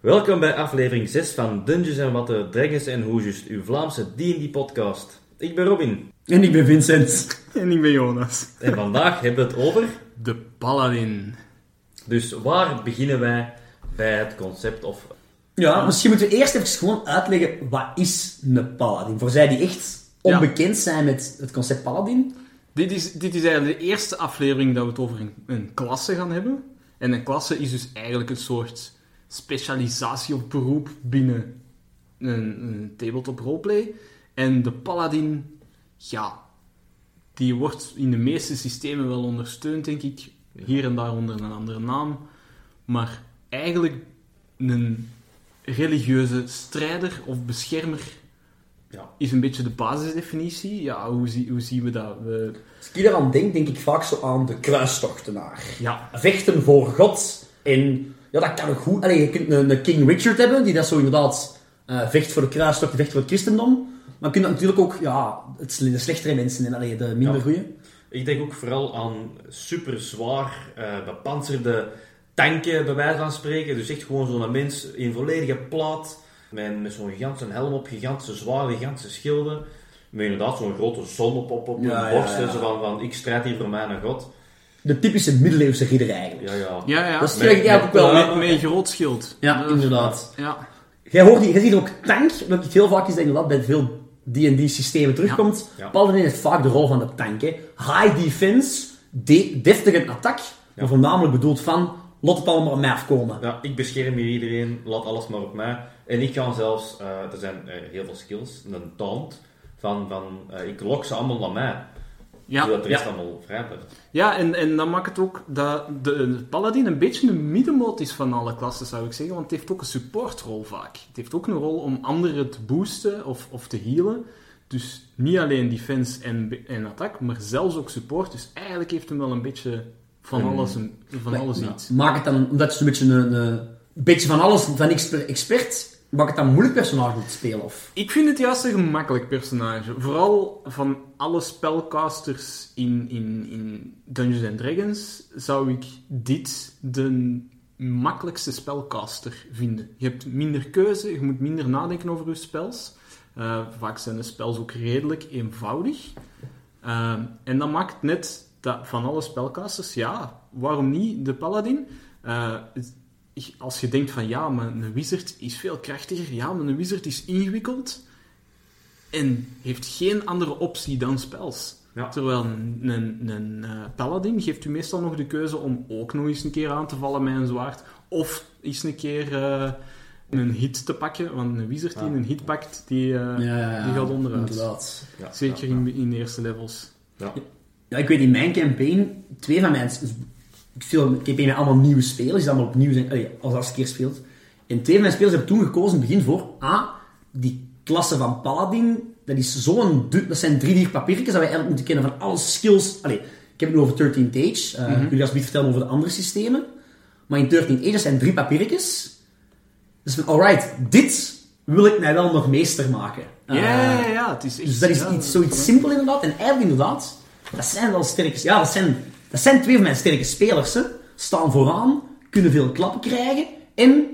Welkom bij aflevering 6 van Dungeons Water, Dragons en Hoesjes, uw Vlaamse D&D-podcast. Ik ben Robin En ik ben Vincent. En ik ben Jonas. en vandaag hebben we het over... De Paladin. Dus waar beginnen wij bij het concept of... Ja, misschien moeten we eerst even gewoon uitleggen wat is een paladin. Voor zij die echt onbekend zijn met het concept paladin. Dit is, dit is eigenlijk de eerste aflevering dat we het over een, een klasse gaan hebben. En een klasse is dus eigenlijk een soort specialisatie of beroep binnen een, een tabletop roleplay. En de Paladin, ja, die wordt in de meeste systemen wel ondersteund, denk ik. Hier en daar onder een andere naam. Maar eigenlijk een religieuze strijder of beschermer Ja. is een beetje de basisdefinitie. Ja, hoe, zie, hoe zien we dat? We, Als ik eraan denk, denk ik vaak zo aan de kruistochtenaar. ja, Vechten voor God. En ja, dat kan ook goed. Allee, je kunt een, een King Richard hebben, die dat zo inderdaad eh, vecht voor de kruistocht, vecht voor het christendom. Maar je kunt natuurlijk ook ja, het, de slechtere mensen en allee, de minder Ja. goeie. Ik denk ook vooral aan super zwaar eh bepanserde tanken, bij wijze van spreken. Dus echt gewoon zo'n mens in volledige plaat, met, met zo'n gigantische helm op, gigantische zwaarden, gigantische schilden. Met inderdaad zo'n grote zon op, op, op Ja, hun borst. ja, en ja. Zo van, van, ik strijd hier voor mijn God. De typische middeleeuwse ridder eigenlijk. Ja, ja. ja, ja. Dat is Met- eigenlijk ook wel... met- een groot schild. Ja, inderdaad. Ja. Jij hoort die, jij ziet ook tank, wat heel vaak is dat inderdaad bij veel D&D systemen terugkomt. Ja. Paladin heeft vaak de rol van de tank. Hè. High defense, de, deftige attack, maar voornamelijk bedoeld van, laat het allemaal op mij afkomen. Ja, ik bescherm hier iedereen, laat alles maar op mij. En ik kan zelfs, eh, er zijn eh, heel veel skills, een taunt, van, van eh, ik lok ze allemaal naar mij. Ja, zodat de rest ja. allemaal vrij blijft. ja en, en dan maakt het ook dat de, de Paladin een beetje een middenmoot is van alle klassen, zou ik zeggen. Want het heeft ook een supportrol vaak. Het heeft ook een rol om anderen te boosten of, of te healen. Dus niet alleen defense en, en attack, maar zelfs ook support. Dus eigenlijk heeft hem wel een beetje van Hmm. alles, een, van Maar- alles ja, iets. Maak het dan, omdat je zo'n beetje een, een beetje van alles, van expert, expert, maak het dan moeilijk personage om te spelen? Of? Ik vind het juist een gemakkelijk personage. Vooral van alle spellcasters in, in, in Dungeons Dragons zou ik dit de makkelijkste spellcaster vinden. Je hebt minder keuze, je moet minder nadenken over je spels. Eh, vaak zijn de spels ook redelijk eenvoudig. Eh, en dat maakt net dat van alle spellcasters, ja, waarom niet de paladin? Eh, als je denkt van ja, maar een wizard is veel krachtiger, ja, maar een wizard is ingewikkeld en heeft geen andere optie dan spels. Ja. Terwijl een, een, een eh, paladin geeft u meestal nog de keuze om ook nog eens een keer aan te vallen met een zwaard, of eens een keer eh, een hit te pakken, want een wizard die Ja. een hit pakt, die, eh, die gaat onderuit. Zeker ja, in, in de eerste levels. ja. Ja, ik weet in mijn campaign, twee van mijn... Ik speel campaign met allemaal nieuwe spelers, die allemaal opnieuw zijn, allee, als als keer speelt. En twee van mijn spelers hebben toen gekozen in het begin voor, A, die klasse van Paladin, dat is zo'n... Dat zijn drie, vier papiertjes dat wij eigenlijk moeten kennen van alle skills. Allee, ik heb het nu over 13th Age. Eh, Ik wil je alsjeblieft vertellen over de andere systemen. Maar in 13th Age, dat zijn drie papiertjes. Dus van, alright, dit wil ik mij wel nog meester maken. Ja, Eh, ja, ja, het is dus dat is iets, zoiets simpel inderdaad. En eigenlijk inderdaad, dat zijn wel sterke... Ja, dat zijn, dat zijn twee van mijn sterke spelers. Hè. Staan vooraan, kunnen veel klappen krijgen en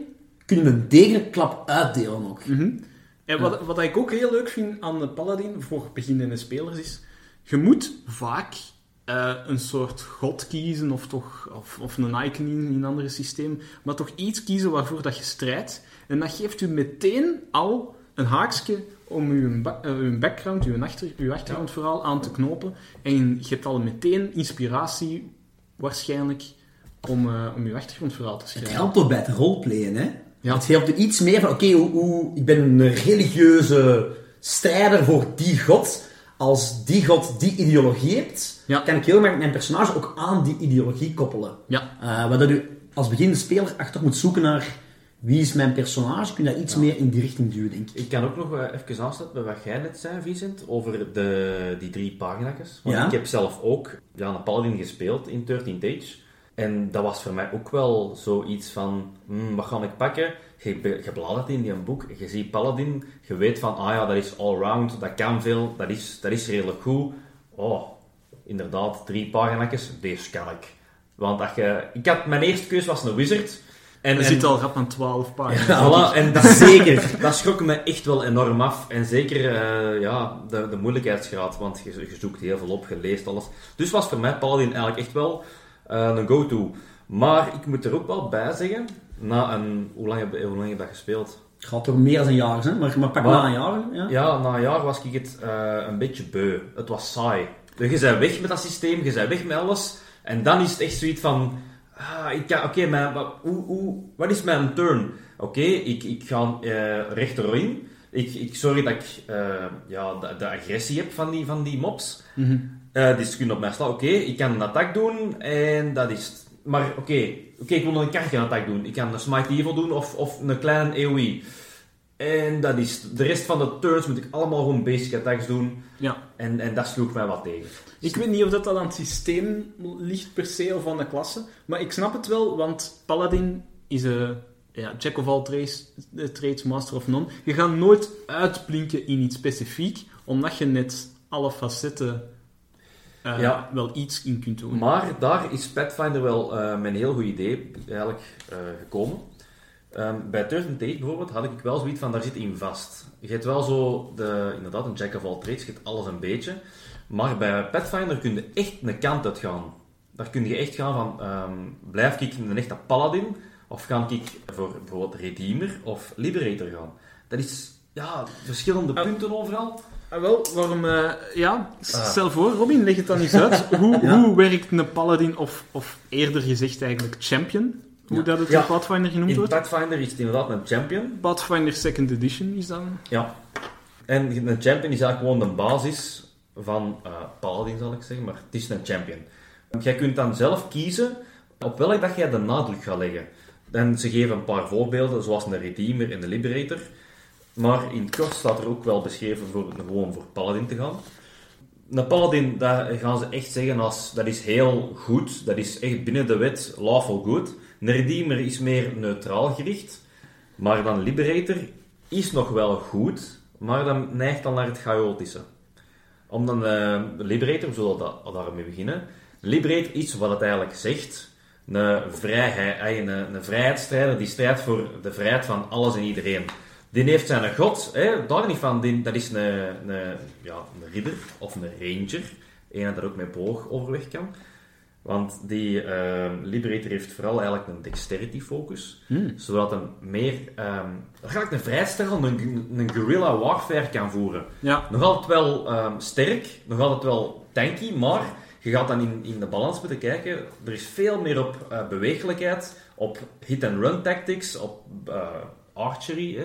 kunnen een degelijke klap uitdelen ook. En wat, wat ik ook heel leuk vind aan de Paladin voor beginnende spelers is, je moet vaak eh, een soort god kiezen of, toch, of, of een icon in, in andere systemen, maar toch iets kiezen waarvoor dat je strijdt. En dat geeft u meteen al een haakje om uw, eh, uw background, uw, achter, uw achtergrondverhaal aan te knopen. En je hebt al meteen inspiratie, waarschijnlijk, om, eh, om uw achtergrondverhaal te Het schrijven. helpt ook bij het roleplayen, hè. Ja. Het helpt er iets meer van, oké, hoe, hoe, ik ben een religieuze strijder voor die god. Als die god die ideologie heeft, Ja. kan ik heel erg mijn personage ook aan die ideologie koppelen. Ja. Eh waardoor u als beginnende speler echt moet zoeken naar wie is mijn personage, kun je dat iets meer in die richting duwen, denk ik. Ik kan ook nog eh, even aansluiten bij wat jij net zei, Vincent, over de, die drie pagina's. Want Ja. ik heb zelf ook ja, een paladin gespeeld in 13 Age. En dat was voor mij ook wel zoiets van, hmm, wat ga ik pakken? Je, je bladert in die boek, je ziet paladin, je weet van, ah ja, dat is allround, dat kan veel, dat is, dat is redelijk goed. Oh, inderdaad, drie pagina's, deze kan ik. Want je, ik had, mijn eerste keuze was een wizard. En, Je en- zit al rap aan 12 pagina's. Ja, voilà, en dat, zeker, dat schrok me echt wel enorm af. En zeker eh, ja, de, de moeilijkheidsgraad, want je, je zoekt heel veel op, je leest alles. Dus was voor mij Paladin eigenlijk echt wel eh, een go-to. Maar ik moet er ook wel bij zeggen, na een, hoe, lang heb, hoe lang heb je dat gespeeld? Het gaat toch meer dan een jaar, hè? Maar, maar pak Maar- na een jaar, ja. Ja, na een jaar was ik het eh, een beetje beu. Het was saai. Je bent weg met dat systeem, je bent weg met alles. En dan is het echt zoiets van... Ah, oké, mijn- wat, hoe, hoe, wat is mijn turn? Oké, ik, ik ga eh rechterin. Ik, ik zorg dat ik eh, ja, de, de agressie heb van die, van die mobs. Mhm. Eh dus ze kunnen op mij slaan. Oké, ik kan een attack doen en dat is het. Maar oké, oké, ik wil nog een kartje attack doen. Ik kan een Smite Evil doen of, of een kleine AoE. En dat is. De rest van de turns moet ik allemaal gewoon basic attacks doen. Ja. En, en dat sloeg mij wat tegen. Ik weet niet of dat, aan het systeem ligt per se of aan de klasse, maar ik snap het wel, want Paladin is een ja, jack of all trades, eh, trades, master of none. Je gaat nooit uitblinken in iets specifiek, omdat je net alle facetten eh, Ja. wel iets in kunt doen. Maar daar is Pathfinder wel eh, met een heel goed idee eigenlijk eh, gekomen. Ehm, bij Tate bijvoorbeeld had ik wel zoiets van, daar zit in vast. Je hebt wel zo, de, inderdaad, een jack of all trades, je hebt alles een beetje. Maar bij Pathfinder kun je echt een kant uit gaan. Daar kun je echt gaan van, ehm, blijf ik een echte paladin, of ga ik voor bijvoorbeeld Redeemer of Liberator gaan. Dat is, ja, verschillende Ah. punten overal. Ah, wel, waarom... eh, ja, Ah. stel voor, Robin, leg het dan eens uit. hoe, Ja. hoe werkt een paladin, of, of eerder gezegd eigenlijk champion, hoe dat het in Pathfinder genoemd In wordt? Pathfinder is het inderdaad een champion. Pathfinder Second Edition is dan... Ja. En een champion is eigenlijk gewoon de basis van eh Paladin, zal ik zeggen, maar het is een champion. Jij kunt dan zelf kiezen op welk dag jij de nadruk gaat leggen. En ze geven een paar voorbeelden, zoals een Redeemer en de Liberator. Maar in het kort staat er ook wel beschreven voor gewoon voor Paladin te gaan. Een Paladin, daar gaan ze echt zeggen als, dat is heel goed, dat is echt binnen de wet lawful good. Een Redeemer is meer neutraal gericht. Maar dan Liberator is nog wel goed, maar dan neigt dan naar het chaotische. Om dan eh, Liberator, we zullen da- daarmee beginnen. Liberator is wat het eigenlijk zegt. Een, vrijheid, een, een vrijheidsstrijder die strijdt voor de vrijheid van alles en iedereen. Die heeft zijn god, hè, daar niet van. Dat is een, een, ja, een ridder of een ranger. Een dat ook met boog overweg kan. Want die eh, Liberator heeft vooral eigenlijk een dexterity focus. Zodat hij meer, ehm eigenlijk een vrijstijl, een, een guerrilla warfare kan voeren. Ja, Nog altijd wel ehm, sterk, nog altijd wel tanky, maar je gaat dan in, in de balans moeten kijken. Er is veel meer op eh, bewegelijkheid, op hit-and-run tactics, op eh, archery hè,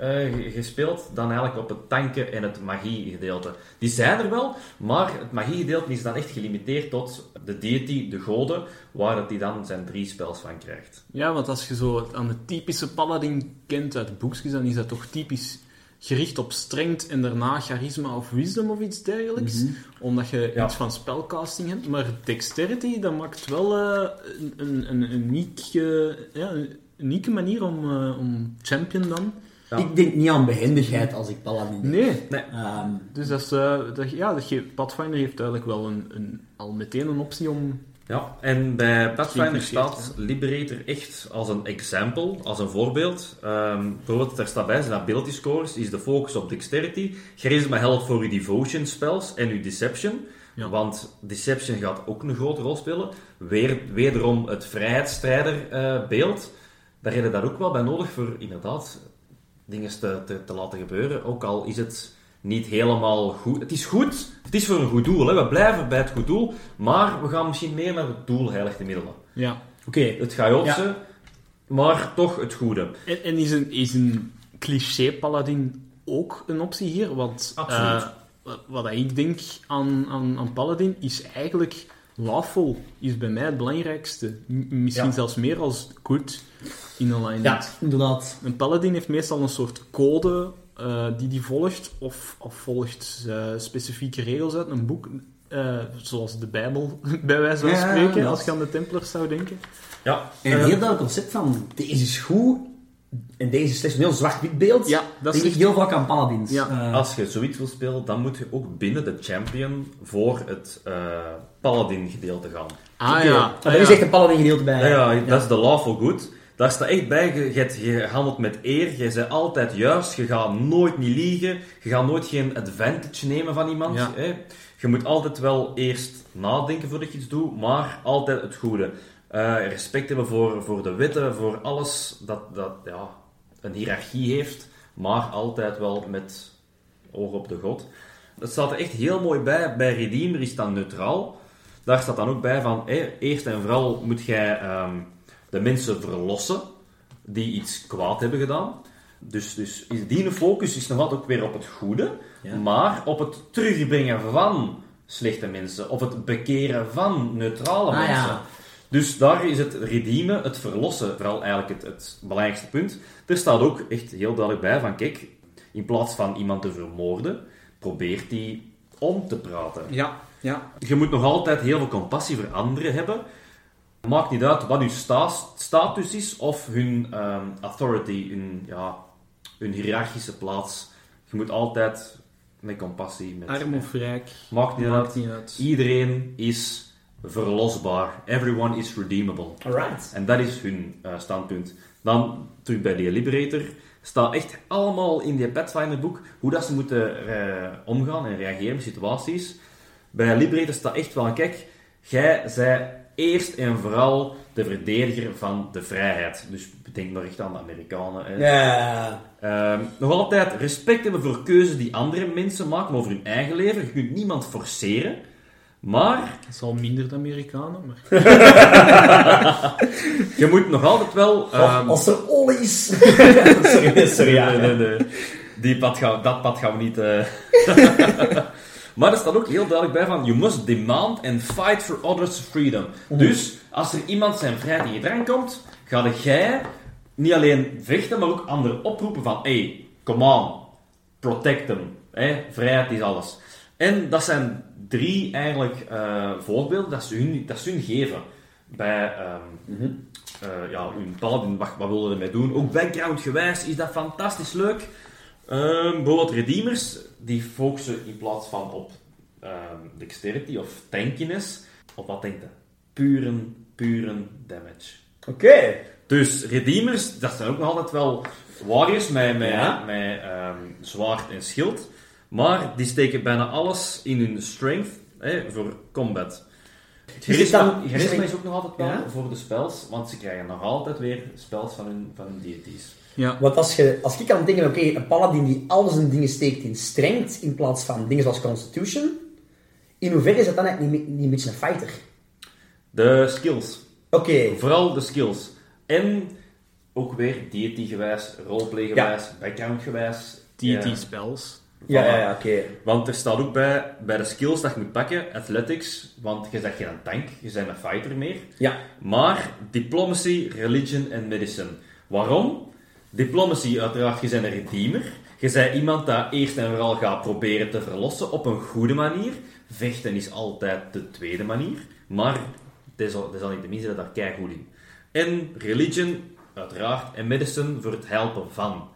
eh, ge- gespeeld, dan eigenlijk op het tanken en het magie-gedeelte. Die zijn er wel, maar het magie-gedeelte is dan echt gelimiteerd tot de deity, de goden, waar dat die dan zijn drie spels van krijgt. Ja, want als je zo aan de typische paladin kent uit boekjes, dan is dat toch typisch gericht op strength en daarna charisma of wisdom of iets dergelijks. Omdat je Ja. iets van spellcasting hebt. Maar dexterity, dat maakt wel eh, een, een, een, unieke, ja, een unieke manier om, eh, om champion dan. Ja. Ik denk niet aan behendigheid als ik paladin denk. Nee. Ehm, Dus dat is, eh, dat, ja, dat je, Pathfinder heeft duidelijk wel een, een, al meteen een optie om... Ja, en bij Pathfinder staat Liberator echt als een example, als een voorbeeld. Ehm bijvoorbeeld, daar staat bij zijn ability scores, is de focus op dexterity. Charisma helpt voor uw devotion spells en uw deception. Ja. Want deception gaat ook een grote rol spelen. Weer, wederom het vrijheidsstrijder eh, beeld. Daar heb je daar ook wel bij nodig voor inderdaad dingen te, te, te laten gebeuren. Ook al is het niet helemaal goed. Het is goed, het is voor een goed doel. Hè. We blijven bij het goed doel, maar we gaan misschien meer naar het doel heilig te middelen. Ja. Oké, Het chaotische, maar toch het goede. En, en is een, is een cliché paladin ook een optie hier? Want Absoluut. eh, wat- wat ik denk aan, aan, aan paladin is eigenlijk lawful is bij mij het belangrijkste. M- misschien Ja. zelfs meer als good in alignment. ja, inderdaad. Een paladin heeft meestal een soort code eh, die die volgt, of, of volgt eh, specifieke regels uit een boek, eh, zoals de Bijbel, bij wijze van Ja, spreken, als je aan de Templars zou denken. Ja, En heel duidelijk concept van, deze is goed en deze is slecht. Een heel zwart-wit beeld. Ja, dat is echt- heel vaak aan paladins. Ja. Eh, als je zoiets wil spelen, dan moet je ook binnen de champion voor het eh, paladin gedeelte gaan. Ah ja, Maar ah, er is ja. echt een paladin gedeelte bij. Ja, ja, dat is de lawful good. Daar staat echt bij, je, je, hebt- je handelt met eer, je bent altijd juist, je gaat nooit niet liegen, je gaat nooit geen advantage nemen van iemand. Ja. Hè. Je moet altijd wel eerst nadenken voordat je iets doet, maar altijd het goede. Eh, respect hebben voor, voor de wetten, voor alles dat, dat ja, een hiërarchie heeft, maar altijd wel met oog op de god. Het staat er echt heel mooi bij. Bij Redeemer is dan neutraal. Daar staat dan ook bij van, eerst en vooral moet jij ehm, de mensen verlossen die iets kwaad hebben gedaan. Dus, dus die focus is nog altijd ook weer op het goede, Ja. maar op het terugbrengen van slechte mensen, of het bekeren van neutrale Ah, mensen. ja. Dus daar is het redeemen, het verlossen, vooral eigenlijk het, het belangrijkste punt. Er staat ook echt heel duidelijk bij van, kijk, in plaats van iemand te vermoorden, probeert hij om te praten. Ja, ja. Je moet nog altijd heel veel compassie voor anderen hebben. Maakt niet uit wat uw sta- status is of hun ehm, authority, hun, ja, hun hiërarchische plaats. Je moet altijd met compassie... Met, Arm of rijk, Maakt niet maakt uit. niet uit. Iedereen is verlosbaar. Everyone is redeemable. Alright. En dat is hun eh, standpunt. Dan, terug bij die Liberator, staat echt allemaal in die Pathfinder-boek hoe dat ze moeten eh, omgaan en reageren op situaties. Bij Liberator staat echt wel, kijk, jij zij eerst en vooral de verdediger van de vrijheid. Dus denk maar echt aan de Amerikanen. Hè. Ja. Ehm, nog altijd respect hebben voor keuzes die andere mensen maken over hun eigen leven. Je kunt niemand forceren. Maar Dat is al minder de Amerikanen, maar... je moet nog altijd wel... ehm, Als er sorry, sorry. Ja, nee, nee, nee. Die pad gaan, dat pad gaan we niet... eh. maar er staat ook heel duidelijk bij van... You must demand and fight for others' freedom. Dus, als er iemand zijn vrijheid in gedrang komt... Ga jij niet alleen vechten, maar ook anderen oproepen van... Hey, come on. Protect them. Hè? Vrijheid is alles. En dat zijn drie eigenlijk eh, voorbeelden dat ze, hun, dat ze hun geven. Bij... ehm, eh, ja, hun paladin, wat, wat willen we ermee doen? Ook background-gewijs is dat fantastisch leuk. Ehm, bijvoorbeeld Redeemers, die focussen in plaats van op ehm, dexterity of tankiness, op wat denkt je? Puren, puren damage. Oké. Dus Redeemers, dat zijn ook nog altijd wel warriors met, met, Ja. met zwaard en schild. Maar die steken bijna alles in hun strength hè, voor combat. het Charisma, dan- is charisma is ook nog altijd wel Ja? voor de spells, want ze krijgen nog altijd weer spells van hun, van hun deities. Ja. Want als, je, als ik kan denken, oké, een paladin die al zijn dingen steekt in strength in plaats van dingen zoals constitution, in hoeverre is dat dan eigenlijk niet, niet een beetje een fighter? De skills. Oké. Vooral de skills. En ook weer deity-gewijs, roleplay-gewijs, background-gewijs. Deity Ja. Ja, oké. Want er staat ook bij, bij de skills dat je moet pakken, athletics, want je bent geen tank, je bent een fighter meer. Ja. Maar diplomacy, religion en medicine. Waarom? Diplomacy, uiteraard, je bent een redeemer. Je bent iemand dat eerst en vooral gaat proberen te verlossen op een goede manier. Vechten is altijd de tweede manier. Maar desalniettemin zit daar keigoed in. En religion, uiteraard, en medicine voor het helpen van.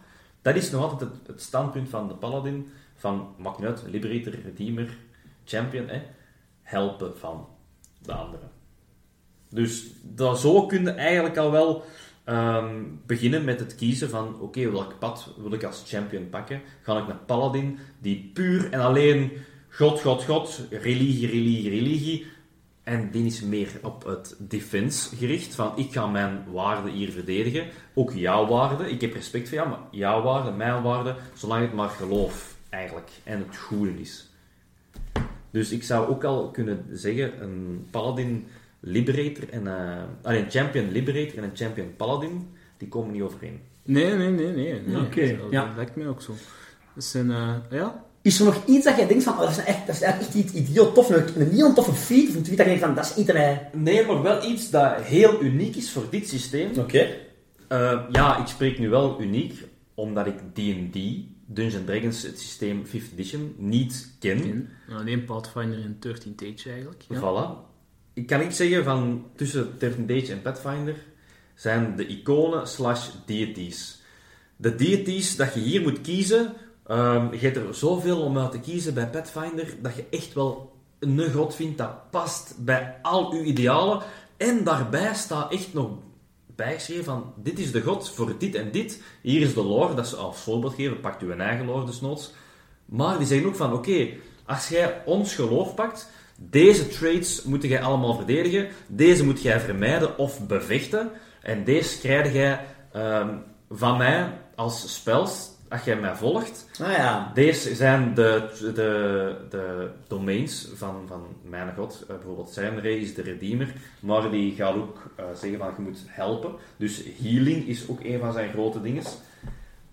Dat is nog altijd het, standpunt van de paladin. Van, maakt niet uit, liberator, redeemer, champion, hè. Helpen van de anderen. Dus dat, zo kun je eigenlijk al wel ehm, beginnen met het kiezen van oké, welk pad wil ik als champion pakken? Ga ik naar paladin die puur en alleen god, god, god, religie, religie, religie. En die is meer op het defense gericht, van ik ga mijn waarden hier verdedigen. Ook jouw waarden, ik heb respect voor jou, maar jouw waarden, mijn waarden, zolang het maar geloof eigenlijk en het goede is. Dus ik zou ook al kunnen zeggen, een paladin liberator en eh, allee, een champion liberator en een champion paladin, die komen niet overeen. Nee, nee, nee, nee. nee. Oké, Dat, ja. dat lijkt mij ook zo. Dat zijn, eh, ja, Is er nog iets dat jij denkt van, oh, dat, is echt, dat is eigenlijk echt iets idioot tof, een, een heel toffe feat, of een tweet dat je denkt van, dat is iets dat mij... Nee, maar wel iets dat heel uniek is voor dit systeem. Oké. Eh, ja, ik spreek nu wel uniek, omdat ik D&D, Dungeons Dragons, het systeem 5th edition, niet ken. in. Alleen Pathfinder en 13 Tage eigenlijk. Ja. Voilà. Ik kan niet zeggen van tussen 13 Dage en Pathfinder zijn de iconen slash deities. De deities dat je hier moet kiezen, ehm, je hebt er zoveel om uit te kiezen bij Pathfinder, dat je echt wel een god vindt dat past bij al uw idealen. En daarbij staat echt nog bijgeschreven van, dit is de god voor dit en dit. Hier is de lore, dat ze als voorbeeld geven, pakt uw eigen lore desnoods. Maar die zeggen ook van, oké, als jij ons geloof pakt, deze traits moet jij allemaal verdedigen, deze moet jij vermijden of bevechten, en deze krijg jij ehm, van mij als spels, als jij mij volgt. Ah ja. Deze zijn de, de, de domains van, van mijn god. Eh, bijvoorbeeld Seinrey is de redeemer, maar die gaat ook eh, zeggen van je moet helpen. Dus healing is ook een van zijn grote dingen.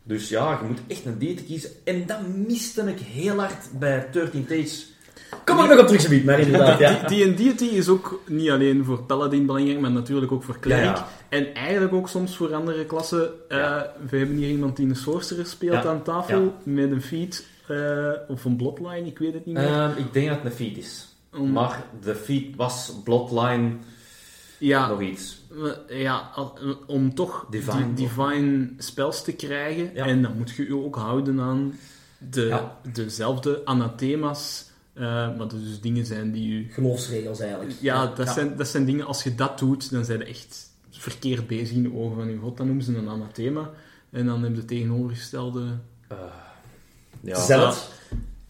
Dus ja, je moet echt een date kiezen. En dat miste ik heel hard bij 13 Tages. Kom maar nog op terug, maar inderdaad, ja. Die en deity is ook niet alleen voor Paladin belangrijk, maar natuurlijk ook voor Cleric. Ja, ja. En eigenlijk ook soms voor andere klassen. Eh, we hebben hier iemand die een Sorcerer speelt aan tafel, met een feat eh, of een Bloodline, ik weet het niet meer. Ehm, ik denk dat het een feat is. Maar de feat was Bloodline ja, nog iets. ja, om toch Divine. die divine spells te krijgen. En dan moet je je ook houden aan de, dezelfde anathema's. Eh, maar dat dus dingen zijn die je Geloofsregels eigenlijk. Ja, dat, Ja. Zijn, dat zijn dingen, als je dat doet, dan zijn je echt verkeerd bezig in de ogen van je god. Dan noemen ze een anathema. En dan hebben ze tegenovergestelde... Ja, Zelf.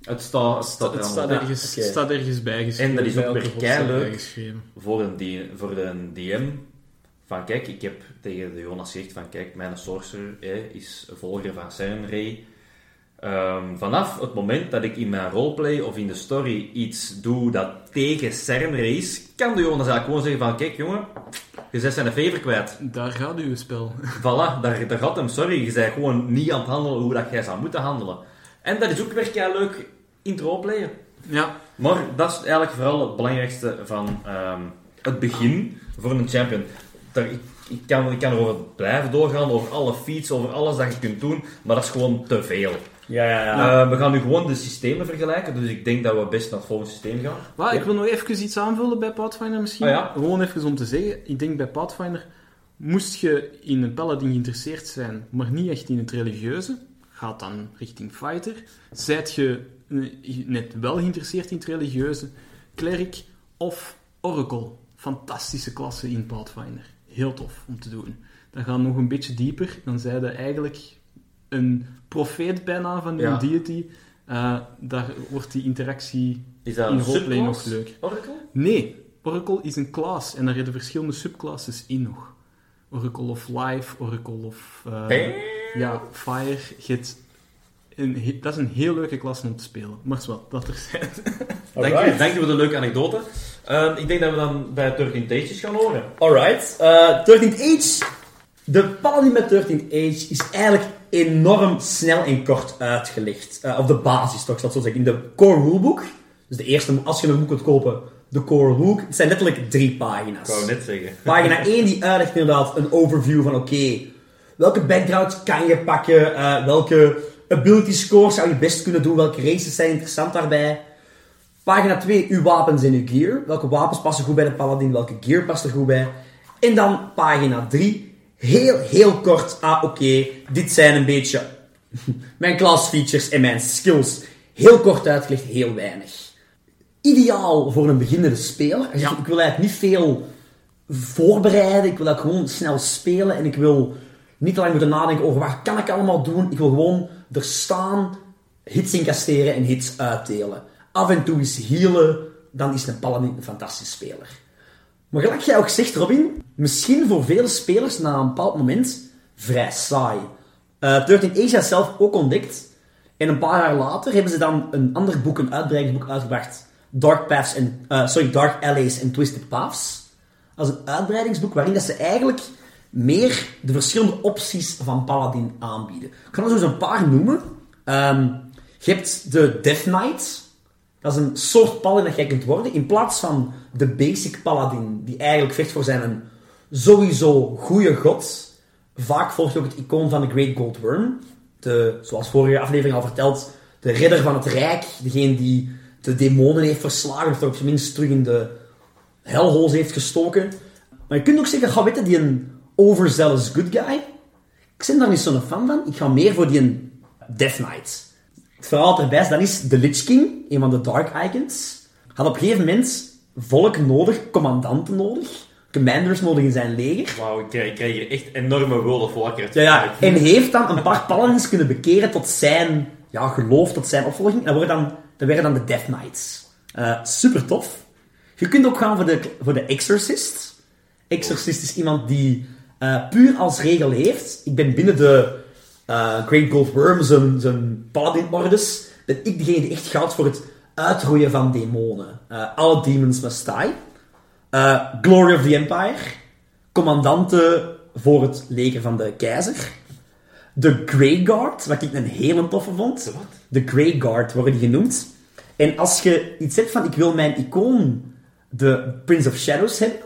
Het staat, het Het er ergens, oké. staat ergens bijgeschreven. En dat is ook weer bijgeschreven. voor een, voor een DM van kijk, ik heb tegen de Jonas gezegd van kijk, mijn sorcerer hè, is volger van Cernray. Ehm vanaf het moment dat ik in mijn roleplay of in de story iets doe dat tegen Cernray is, kan de Jonas eigenlijk gewoon zeggen van kijk jongen, je bent zijn favor kwijt. Daar gaat uw spel. Voilà, daar, daar gaat hem, sorry, je bent gewoon niet aan het handelen hoe dat jij zou moeten handelen. En dat is ook weer kei leuk in het roleplayen. Ja, Maar dat is eigenlijk vooral het belangrijkste van ehm, het begin voor een champion. Daar, ik, ik, kan, ik kan erover blijven doorgaan, over alle feats, over alles dat je kunt doen, maar dat is gewoon te veel. Ja, ja, ja. Eh, we gaan nu gewoon de systemen vergelijken, dus ik denk dat we best naar het volgende systeem gaan. maar ik wil nog even iets aanvullen bij Pathfinder misschien. Ah, ja. Gewoon even om te zeggen, ik denk bij Pathfinder, moest je in een paladin geïnteresseerd zijn, maar niet echt in het religieuze, gaat dan richting fighter. Zijt je eh, net wel geïnteresseerd in het religieuze, cleric of oracle. Fantastische klasse in Pathfinder. Heel tof om te doen. Dan gaan we nog een beetje dieper, dan zijn je eigenlijk een profeet bijna van Ja. deity. Eh, daar wordt die interactie Is dat in een roleplay nog leuk. Oracle? Nee, Oracle is een class en daar zitten verschillende subclasses in nog. Oracle of Life, Oracle of... eh, ja, Fire. Een, he- dat is een heel leuke klasse om te spelen. Maar wel, dat er zijn. Dank je, dank je voor de leuke anekdote. Ehm, ik denk dat we dan bij 13 Tages gaan horen. Alright. eh 13th Age. De paladin met 13th Age is eigenlijk enorm snel en kort uitgelegd. Eh, of de basis, toch, het zo zeggen. In de core rulebook. Dus de eerste, als je een boek kunt kopen, de core rulebook. Het zijn letterlijk drie pagina's. Ik wou net zeggen. Pagina 1 die uitlegt inderdaad een overview van oké, welke backgrounds kan je pakken, eh, welke ability scores zou je best kunnen doen, welke races zijn interessant daarbij. Pagina 2, uw wapens en uw gear. Welke wapens passen goed bij de paladin, welke gear past er goed bij. En dan pagina 3, heel, heel kort, ah oké, dit zijn een beetje mijn class features en mijn skills. Heel kort uitgelegd, heel weinig ideaal voor een beginnende speler. Ik wil eigenlijk niet veel voorbereiden. Ik wil dat gewoon snel spelen. En ik wil niet te lang moeten nadenken over wat kan ik allemaal doen. Ik wil gewoon er staan, hits incasseren en hits uitdelen. Af en toe eens healen. Dan is een paladin een fantastische speler. Maar gelijk jij ook zegt, Robin, misschien voor vele spelers na een bepaald moment vrij saai. 13 Age had zelf ook ontdekt. En een paar jaar later hebben ze dan een ander boek, een uitbreidingsboek uitgebracht. Dark Paths en, eh, sorry, Dark Alleys en Twisted Paths. Als een uitbreidingsboek waarin dat ze eigenlijk meer de verschillende opties van Paladin aanbieden. Ik kan er zo eens een paar noemen. Ehm, je hebt de Death Knight. Dat is een soort paladin dat jij kunt worden. In plaats van de basic paladin, die eigenlijk vecht voor zijn sowieso goede god. Vaak volgt ook het icoon van de Great Gold Worm. De, zoals vorige aflevering al verteld, de redder van het rijk. Degene die de demonen heeft verslagen, of er op zijn minst terug in de hellholes heeft gestoken. Maar je kunt ook zeggen, ga weten, die een overzealous good guy. Ik ben daar niet zo'n fan van. Ik ga meer voor die een Death Knight. Het verhaal erbij is, dan is de Lich King, een van de Dark Icons, had op een gegeven moment volk nodig, commandanten nodig, commanders nodig in zijn leger. Wauw, ik krijg, ik krijg hier echt enorme World of Warcraft. Ja, ja. En heeft dan een paar paladins kunnen bekeren tot zijn ja, geloof, tot zijn opvolging. En dat, worden dan, dat werden dan de Death Knights. Eh, super tof. Je kunt ook gaan voor de, voor de Exorcist. Exorcist is iemand die eh, puur als regel heeft. Ik ben binnen de eh, Great Gold Worm, zijn, zijn paladin-ordes, ben ik degene die echt gaat voor het uitroeien van demonen. Eh, alle demons must die. Eh, Glory of the Empire. Commandante voor het leger van de keizer. De Grey Guard, wat ik een hele toffe vond. De wat? De Grey Guard worden die genoemd. En als je iets zegt van, ik wil mijn icoon de Prince of Shadows hebben,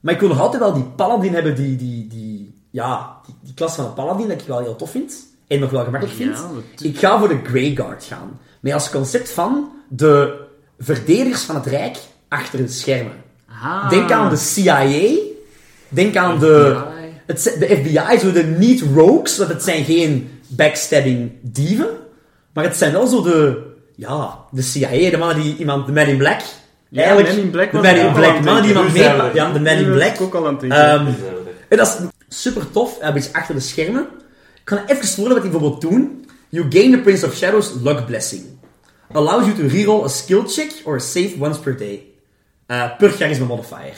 maar ik wil nog altijd wel die paladin hebben, die, die, die, ja, die, die klas van paladin, dat ik wel heel tof vind. En nog wel gemakkelijk vind. Ja, dat- Ik ga voor de Grey Guard gaan. Met als concept van de verdedigers van het Rijk achter de schermen. Ah. Denk aan de CIA. Denk aan de, FBI. het, de FBI, zo de niet rogues, want het zijn geen backstabbing dieven. Maar het zijn wel zo de, ja, de CIA, de mannen die iemand, de Man in Black. Ja, Eigenlijk, Man in Black de Man in Black, mannen die iemand Nu zijn mee, we ja, de Man in Black. ook al aan het denken. Ehm, en dat is super tof. Hij is achter de schermen. Ik kan even voorstellen wat hij bijvoorbeeld doen. You gain the Prince of Shadows luck blessing. Allows you to reroll a skill check or a save once per day. Eh, per charisma modifier.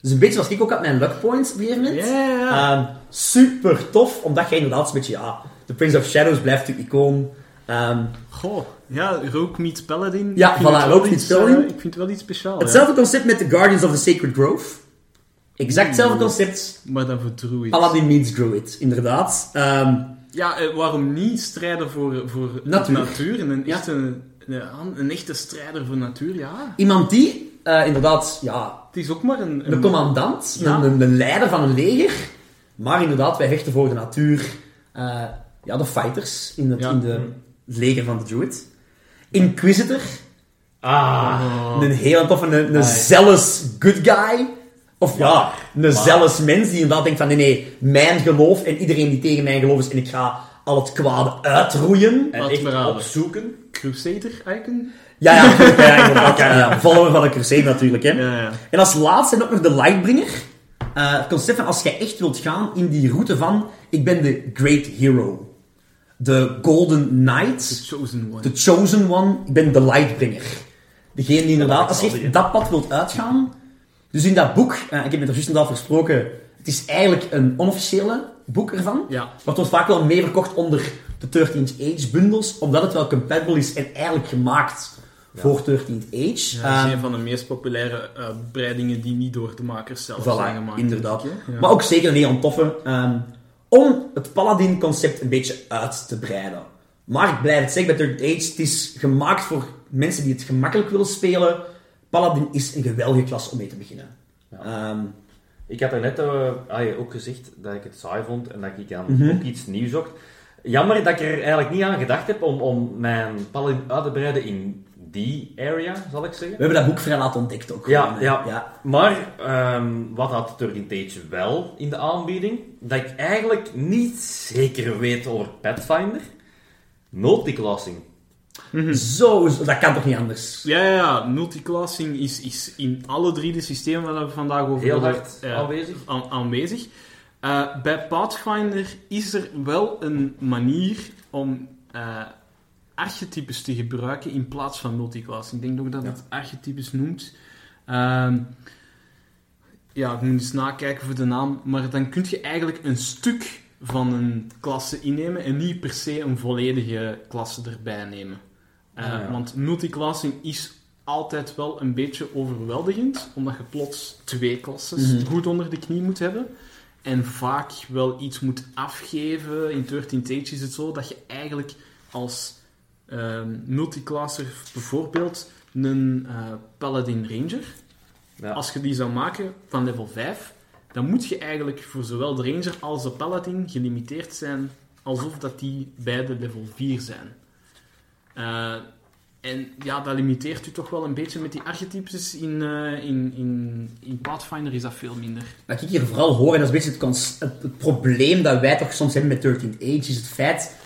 Dus een beetje zoals ik ook had mijn luck points op een gegeven moment. Ehm, super tof, omdat je inderdaad een beetje, ja, de Prince of Shadows blijft je icoon. Ehm, Goh, ja, Rogue meets Paladin. Ja, voilà, Rogue meets iets, Paladin. eh, ik vind het wel iets speciaals. hetzelfde concept met de Guardians of the Sacred Grove. Exact hetzelfde concept. Maar dan voor druid. Paladin meets Druid, inderdaad. Ehm, Ja, eh, waarom niet strijden voor, voor Natuur. natuur? En een, Ja. echte, een, een echte strijder voor natuur, ja. iemand die, eh, inderdaad, ja, Het is ook maar een... een commandant, Ja. een, een, leider van een leger. Maar inderdaad, wij vechten voor de natuur. Eh, ja, de fighters in het, Ja. in de, het leger van de Druid. Inquisitor, Ah, een heel toffe, een, een zealous good guy. Of ja, een zealous mens die inderdaad denkt van nee, nee, mijn geloof en iedereen die tegen mijn geloof is en ik ga al het kwade uitroeien. en Laat echt opzoeken. Crusader-icon? Ja, ja, ja. Ja, ja. Follower van de Crusade natuurlijk, hè. Ja, ja. En als laatste nog nog de Lightbringer. Eh, het concept van als jij echt wilt gaan in die route van ik ben de Great Hero. De Golden Knight. The Chosen One. The Chosen One. Ik ben de Lightbringer. Degene die inderdaad, als je echt dat pad wilt uitgaan. Dus in dat boek, eh, ik heb het er juist inderdaad gesproken, het is eigenlijk een onofficiële boek ervan. Ja. Maar het wordt vaak wel meer verkocht onder de 13th Age bundles, omdat het wel compatible is en eigenlijk gemaakt voor 13th Age. Ja, Ehm, dat is een van de meest populaire uitbreidingen die niet door de makers zelf Voilà, zijn gemaakt. inderdaad. Ja. Maar ook zeker een heel toffe. ehm, om het Paladin-concept een beetje uit te breiden. Maar ik blijf het zeggen, bij Third Age, het is gemaakt voor mensen die het gemakkelijk willen spelen. Paladin is een geweldige klas om mee te beginnen. Ehm, Ik had er net eh, ah, ja, ook gezegd dat ik het saai vond en dat ik dan Mhm. ook iets nieuws zocht. Jammer dat ik er eigenlijk niet aan gedacht heb om, om mijn paladin uit te breiden in die area, zal ik zeggen. we hebben dat boek vrij laat ontdekt ook. Ja, gewoon, hè. ja. ja. Maar ehm, wat had 13 Age wel in de aanbieding? Dat ik eigenlijk niet zeker weet over Pathfinder. Multiclassing. Zo, zo- dat kan toch niet anders? Ja, ja, ja. Multiclassing is, is in alle drie de systemen waar we vandaag over Heel hard eh, aanwezig. aan- aanwezig. Eh, bij Pathfinder is er wel een manier om eh, archetypes te gebruiken in plaats van multiclassing. Ik denk ook dat het archetypes noemt. Ehm, ja, ik moet eens nakijken voor de naam. Maar dan kun je eigenlijk een stuk van een klasse innemen en niet per se een volledige klasse erbij nemen. Eh, Ah, ja. Want multiclassing is altijd wel een beetje overweldigend, omdat je plots twee klassen Mhm. goed onder de knie moet hebben. En vaak wel iets moet afgeven. In 13 Age is het zo dat je eigenlijk als ehm multiclasser bijvoorbeeld een eh, Paladin Ranger, Ja. als je die zou maken van level 5, dan moet je eigenlijk voor zowel de Ranger als de Paladin gelimiteerd zijn alsof dat die beide level 4 zijn. Eh, en ja, dat limiteert u toch wel een beetje met die archetypes. In, eh, in, in, in Pathfinder is dat veel minder. Wat ik hier vooral hoor, en dat is een beetje het, het, het probleem dat wij toch soms hebben met 13th Age, is het feit,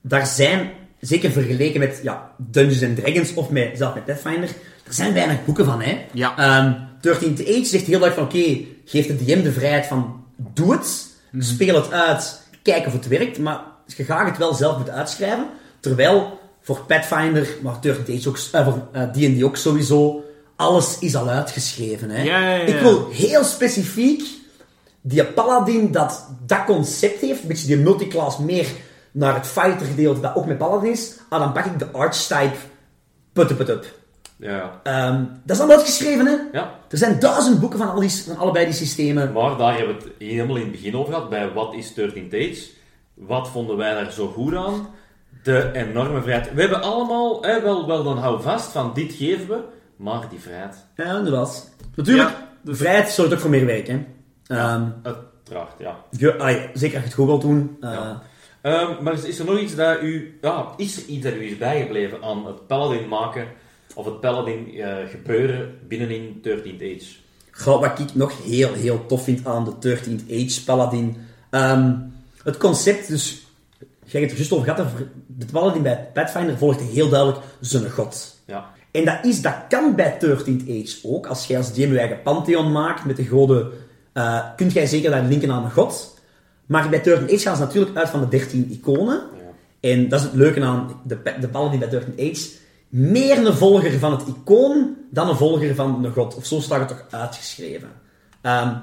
daar zijn, zeker vergeleken met ja, Dungeons and Dragons of met, zelfs met Pathfinder, er zijn weinig boeken van, hè. Ja. Ehm, 13th Age zegt heel duidelijk van, oké, geef de DM de vrijheid van, doe het, speel het uit, kijk of het werkt, maar je gaat het wel zelf moeten uitschrijven. Terwijl voor Pathfinder, maar 13th Age ook, eh, voor eh, D&D ook sowieso, alles is al uitgeschreven. Hè. Ja, ja, ja. Ik wil heel specifiek die Paladin dat dat concept heeft, een beetje die multiclass meer naar het fighter gedeelte dat ook met Paladin is, ah, dan pak ik de archetype put up put up. Ja, ja. Ehm, dat is al uitgeschreven, hè? ja. Er zijn duizend boeken van, al die, van allebei die systemen. Maar daar hebben we het helemaal in het begin over gehad, bij wat is 13 Age? Wat vonden wij daar zo goed aan? De enorme vrijheid. We hebben allemaal, wel, wel dan hou vast van dit geven we, maar die vrijheid. Ja, inderdaad. Natuurlijk, Ja, de vrijheid zorgt ook voor meer werk, hè? Ehm, Uiteraard, ja. je- ai, zeker als je het goed wilt doen. eh, Ja. Ehm, maar is- is er nog iets dat u, ja, is er iets dat u is bijgebleven aan het Paladin maken of het Paladin eh, gebeuren binnenin 13 Age? Goh, wat ik nog heel, heel tof vind aan de 13th Age Paladin. Ehm, het concept, dus... Jij hebt het er juist over gehad, de Paladin bij Pathfinder volgt heel duidelijk zijn god. Ja. En dat, is, dat kan bij 13th Age ook. Als jij als DM je eigen pantheon maakt met de goden, eh kunt jij zeker daar linken aan een god. Maar bij 13th Age gaan ze natuurlijk uit van de 13 iconen. ja. En dat is het leuke aan de, de paladin bij 13th Age. Meer een volger van het icoon dan een volger van een god. Of zo staat het toch uitgeschreven. Ehm,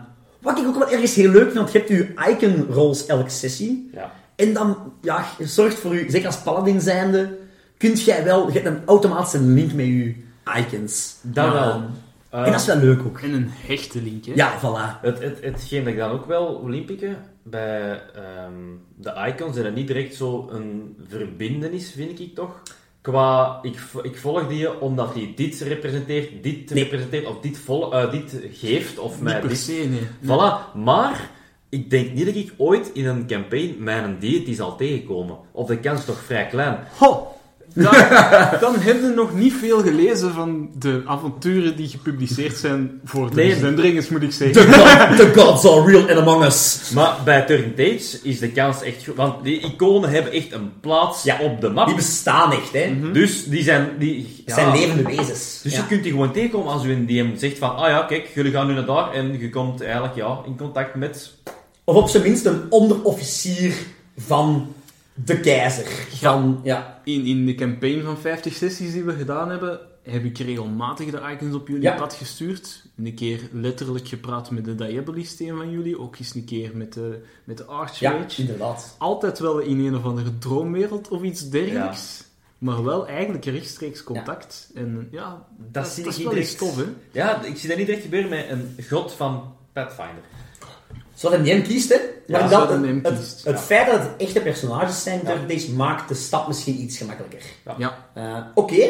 wat ik ook wel ergens heel leuk vind, want je hebt je icon rolls elke sessie. Ja. En dan, ja, je zorgt voor u, zeker als paladin zijnde, kunt jij wel, je hebt een automatische link met je icons. Dat wel. Eh, en dat is wel leuk ook. En een hechte link, hè? Ja, voilà. Het, het, hetgeen dat ik dan ook wel wil inpikken, bij ehm, de icons, en het niet direct zo een verbindenis, vind ik toch? Qua, ik, ik volg die omdat hij dit representeert, dit Nee. representeert, of dit, vol, eh, dit geeft, of mij Niet per dit... se, nee. Voilà, maar ik denk niet dat ik ooit in een campaign mijn deity zal tegenkomen. Of de kans is toch vrij klein. Ho! Dan, dan heb je nog niet veel gelezen van de avonturen die gepubliceerd zijn voor de Nee. moet ik zeggen. The, god, the gods are real and among us. Maar bij Turn Age is de kans echt goed, want die iconen hebben echt een plaats Ja, op de map. Die bestaan echt, hè. Dus die zijn... Die, Het zijn levende wezens. Dus Ja. je kunt die gewoon tegenkomen als u een DM zegt van, ah ja, kijk, jullie gaan nu naar daar en je komt eigenlijk ja, in contact met... Of op zijn minst een onderofficier van de keizer. Van, ja. In, in de campaign van 50 sessies die we gedaan hebben, heb ik regelmatig de icons op jullie Ja. pad gestuurd. Een keer letterlijk gepraat met de Diabolist, een van jullie. Ook eens een keer met de, met de Ja, Archmage. inderdaad. Altijd wel in een of andere droomwereld of iets dergelijks. Maar wel eigenlijk rechtstreeks contact. En ja, dat, zie dat ik is wel direct. hè? Ja, ik zie dat niet direct gebeuren met een god van Pathfinder. Zoals een DM kiest, hè. Maar Ja, een het, het, kiest, het ja. feit dat het echte personages zijn, Age, maakt de stap misschien iets gemakkelijker. Ja. Eh, Oké,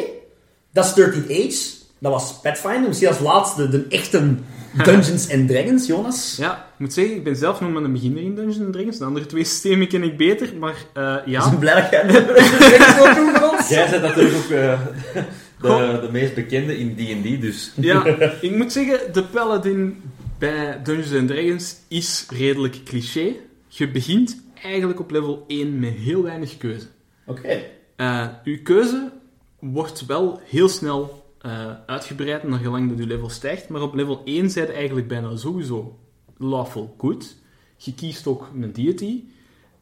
dat is 13th Age. Dat was Pathfinder. Misschien als laatste de echte Dungeons and Dragons, Jonas. Ja, ik moet zeggen, ik ben zelf nog maar een beginner in Dungeons Dragons. De andere twee systemen ken ik beter, maar eh, Ik ja. ben blij dat jij doen voor ons. Jij bent natuurlijk ook eh, de, de meest bekende in D&D, dus... Ja, ik moet zeggen, de paladin bij Dungeons Dragons is redelijk cliché. Je begint eigenlijk op level 1 met heel weinig keuze. Oké. Eh uw keuze wordt wel heel snel eh, uitgebreid naar gelang dat uw level stijgt, maar op level 1 zijn je eigenlijk bijna sowieso lawful good. Je kiest ook een deity.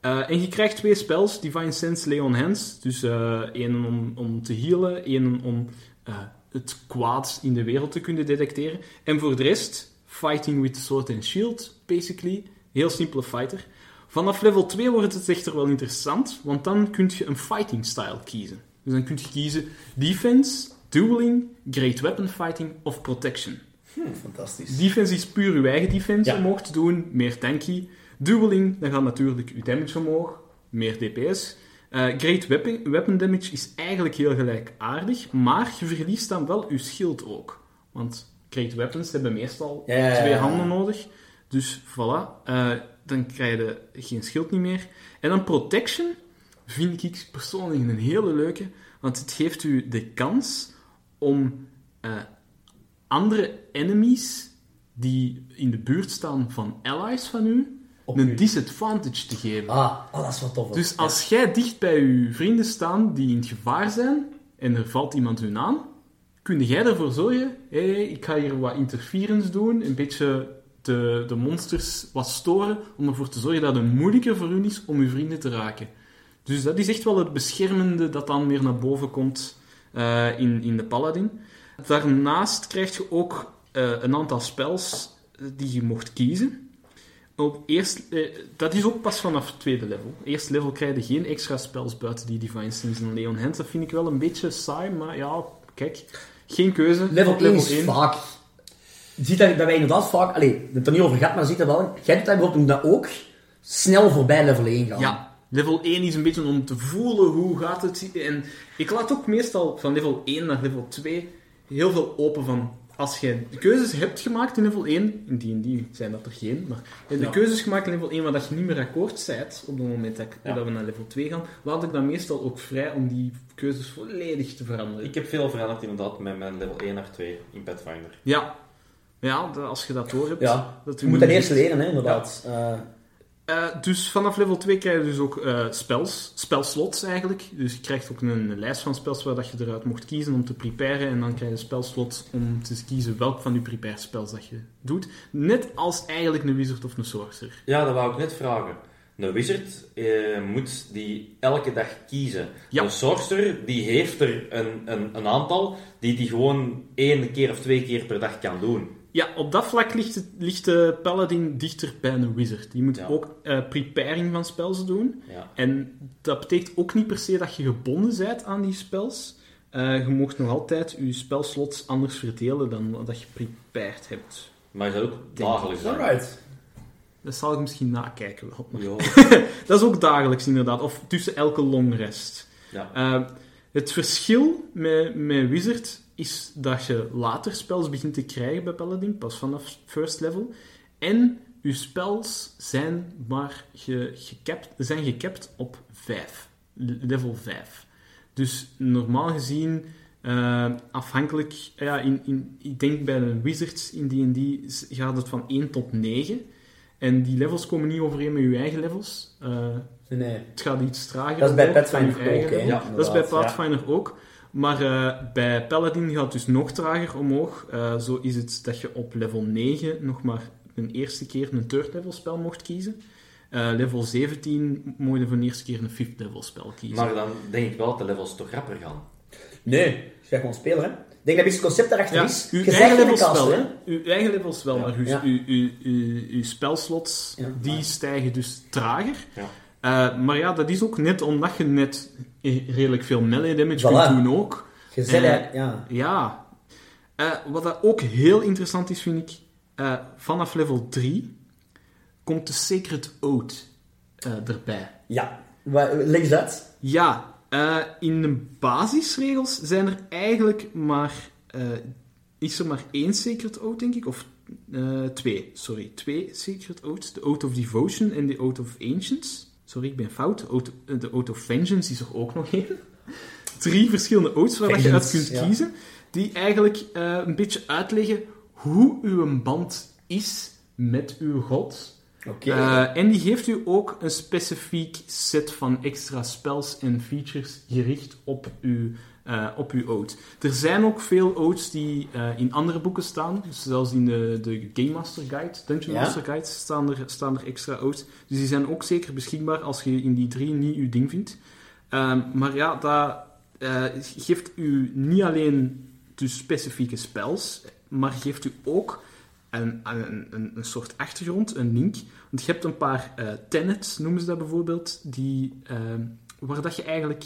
Eh, en je krijgt twee spells, Divine Sense, Lay on Hands. Dus eh één om, om te healen, één om eh, het kwaad in de wereld te kunnen detecteren. En voor de rest, Fighting with Sword and Shield, basically. Heel simpele fighter. Vanaf level 2 wordt het echter wel interessant, want dan kun je een fighting style kiezen. Dus dan kun je kiezen defense, dueling, great weapon fighting of protection. Fantastisch. Defense is puur uw eigen defense Ja. omhoog te doen, meer tanky. Dueling, dan gaat natuurlijk uw damage omhoog, meer DPS. Eh, great weapon, weapon damage is eigenlijk heel gelijkaardig, maar je verliest dan wel uw schild ook. Want great weapons hebben meestal twee handen nodig. Dus voilà, eh, dan krijg je geen schild niet meer. En dan protection vind ik persoonlijk een hele leuke, want het geeft u de kans om eh, andere enemies die in de buurt staan van allies van u, Op een u. disadvantage te geven. Ah, oh, dat is wel tof. Dus als jij dicht bij je vrienden staan die in het gevaar zijn en er valt iemand hun aan kun jij ervoor zorgen, ik ga hier wat interference doen, een beetje de, de monsters wat storen, om ervoor te zorgen dat het moeilijker voor hun is om uw vrienden te raken. Dus dat is echt wel het beschermende dat dan weer naar boven komt eh, in, in de Paladin. Daarnaast krijg je ook eh, een aantal spels die je mocht kiezen. Op eerst, eh, dat is ook pas vanaf het tweede level. Eerst level krijg je geen extra spels buiten die Divine Stings en Leon Hands. Dat vind ik wel een beetje saai, maar ja, kijk, geen keuze. Level Op 1 is vaak... Je ziet dat, dat wij inderdaad vaak... Allee, we hebben het er niet over gehad, maar je ziet dat wel. Jij doet dat bijvoorbeeld dat ook snel voorbij level 1 gaan. Ja, level 1 is een beetje om te voelen hoe gaat het. En ik laat ook meestal van level 1 naar level 2 heel veel open van... Als je de keuzes hebt gemaakt in level 1, in die en die zijn dat er geen, maar je hebt de Ja. keuzes gemaakt in level 1 waar dat je niet meer akkoord bent op het moment dat, ik- Ja. dat we naar level 2 gaan, laat ik dan meestal ook vrij om die keuzes volledig te veranderen. Ik heb veel veranderd inderdaad met mijn level 1 naar 2 in Pathfinder. Ja, ja als je dat door hebt. Ja. dat Je moet dat eerst leren, hè, inderdaad. Eh, Eh, dus vanaf level 2 krijg je dus ook eh, spels, spelslots eigenlijk. Dus je krijgt ook een, lijst van spels waar dat je eruit mocht kiezen om te preparen. En dan krijg je spelslots om te kiezen welk van je prepare spels dat je doet. Net als eigenlijk een wizard of een sorcerer. Ja, dat wou ik net vragen. Een wizard eh, moet die elke dag kiezen. Ja. Een sorcerer die heeft er een, een, een aantal die die gewoon één keer of twee keer per dag kan doen. Ja, op dat vlak ligt, het, ligt de paladin dichter bij een wizard. Die moet Ja. ook eh, preparing van spels doen. Ja. En dat betekent ook niet per se dat je gebonden bent aan die spels. Eh, je mocht nog altijd je spelslots anders verdelen dan dat je prepared hebt. Maar is dat ook dagelijks? alright. Dat zal ik misschien nakijken wel. Dat is ook dagelijks inderdaad, of tussen elke long rest. ja. Eh, het verschil met, met Wizard is dat je later spels begint te krijgen bij Paladin, pas vanaf first level. En je spels zijn maar ge, gecapt, zijn gecapt op 5. Level 5. Dus normaal gezien, eh, afhankelijk, ja, in, in, ik denk bij de Wizards in D&D gaat het van 1 tot 9. En die levels komen niet overeen met je eigen levels. Eh, Nee, het gaat iets trager. Dat is bij Pathfinder eigen ook. Ja, dat is bij Pathfinder ook. Maar eh, bij Paladin gaat het dus nog trager omhoog. Eh, zo is het dat je op level 9 nog maar een eerste keer een third level spel mocht kiezen. Eh, level 17 mocht je voor de eerste keer een fifth level spel kiezen. Maar dan denk ik wel dat de levels toch rapper gaan. Nee, je gaat gewoon spelen, hè. Ik denk dat het concept daarachter ja, is. uw Je eigen levels kast, wel, hè. Uw eigen levels wel, Ja. maar uw, Ja. uw, uw, uw, uw spelslots, Ja. die stijgen dus trager. Eh, maar ja, dat is ook net omdat je net redelijk veel melee damage Voilà. kunt doen ook. Zegt, Eh, ja. Ja. Eh, wat dat ook heel interessant is, vind ik, eh, vanaf level 3 komt de Sacred Oath eh, erbij. Ja. Leg uit. Ja, eh, in de basisregels zijn er eigenlijk maar... eh, is er maar één Sacred Oath, denk ik? Of eh, twee, sorry. Twee Sacred Oaths. De Oath of Devotion en de Oath of Ancients. Sorry, ik ben fout. De Oath, eh, de of Vengeance is er ook nog één. Drie verschillende oaths waar je uit kunt ja. kiezen. Die eigenlijk eh, een beetje uitleggen hoe uw band is met uw god. Oké. Eh, en die geeft u ook een specifiek set van extra spells en features gericht op uw, eh, op uw oath. Er zijn ook veel oaths die eh, in andere boeken staan. Dus zelfs in de, de Game Master Guide, Dungeon Ja. Master Guide, staan er, staan er extra oaths. Dus die zijn ook zeker beschikbaar als je in die drie niet uw ding vindt. Ehm, maar ja, dat eh, geeft u niet alleen dus specifieke spells, maar geeft u ook een, een, een, een soort achtergrond, een link. Want je hebt een paar tenets, noemen ze dat bijvoorbeeld, die, eh, waar dat je eigenlijk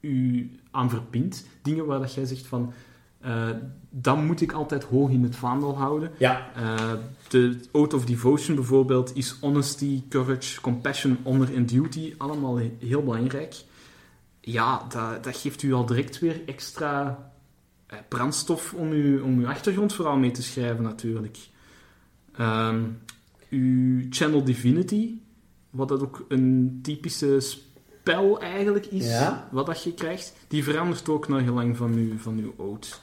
u aan verbindt. Dingen waar dat jij zegt van, eh dat moet ik altijd hoog in het vaandel houden. ja. Eh, de Oath of Devotion bijvoorbeeld is honesty, courage, compassion, honor en duty. Allemaal he- heel belangrijk. Ja, dat, dat geeft u al direct weer extra eh, brandstof om uw, om uw achtergrondverhaal mee te schrijven natuurlijk. Ehm, uw Channel Divinity, wat dat ook een typische spel eigenlijk is, Ja. wat dat je krijgt, die verandert ook naar gelang van uw, van uw oath.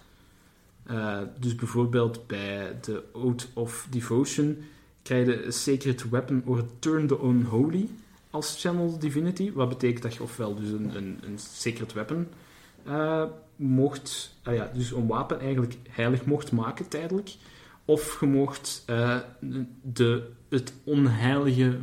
Eh, dus bijvoorbeeld bij de Oath of Devotion krijg je een Sacred Weapon or Turn the Unholy als Channel Divinity. Wat betekent dat je ofwel dus een, een, een Sacred Weapon eh, mocht, ah ja, dus een wapen eigenlijk heilig mocht maken tijdelijk. Of je mocht eh, de, het onheilige,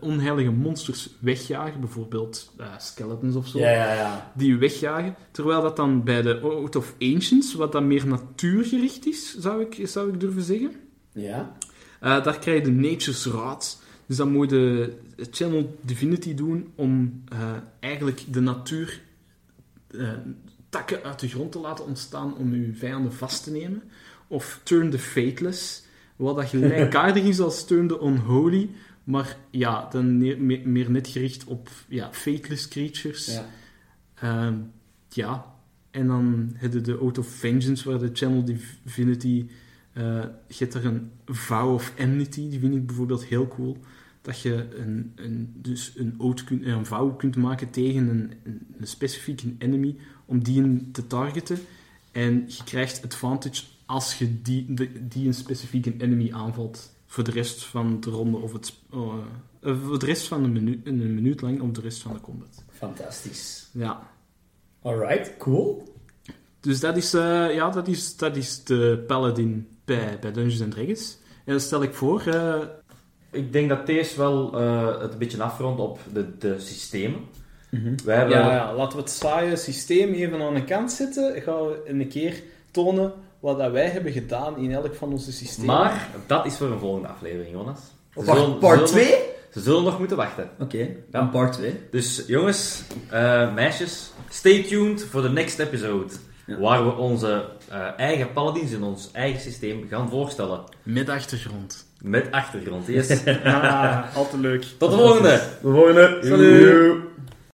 onheilige monsters wegjagen, bijvoorbeeld eh, skeletons of zo. Ja, ja, ja. Die wegjagen. Terwijl dat dan bij de Oath of Ancients, wat dan meer natuurgericht is, zou ik, zou ik durven zeggen. Ja. Eh, daar krijg je de Nature's Raad. Dus dan moet je de Channel Divinity doen om eh, eigenlijk de natuur eh, takken uit de grond te laten ontstaan om je vijanden vast te nemen. Of Turn the Fateless, wat dat gelijkaardig is als Turn the Unholy, maar ja, dan ne- me- meer net gericht op ja, fateless creatures. ja. Ehm, ja, en dan heb je de Oath of Vengeance, waar de Channel Divinity... eh je hebt er een Vow of Enmity, die vind ik bijvoorbeeld heel cool. Dat je een, een, dus een, kunt, een vow kunt maken tegen een, een, een specifieke enemy, om die te targeten. En je krijgt advantage als je die, die een specifieke enemy aanvalt voor de rest van de ronde of het... eh, eh, voor de rest van de minuut, een minuut lang of de rest van de combat. Fantastisch. Ja, Alright, cool. Dus dat is, eh, ja, dat is, dat is de paladin bij, bij Dungeons and Dragons. En dan stel ik voor... eh, Ik denk dat deze wel eh, het een beetje afrondt op de, de systemen. Mhm. Wij hebben... ja, ja, laten we het saaie systeem even aan de kant zetten. Gaan we een keer tonen wat dat wij hebben gedaan in elk van onze systemen. Maar dat is voor een volgende aflevering, Jonas. Zullen- part zullen- 2? Ze zullen nog moeten wachten. Oké, dan part 2. Dus jongens, eh, meisjes, stay tuned voor de next episode. Ja. Waar we onze eh, eigen paladins in ons eigen systeem gaan voorstellen. Met achtergrond. Met achtergrond. Yes. Ah, al te leuk. Tot de volgende! De volgende. Salut.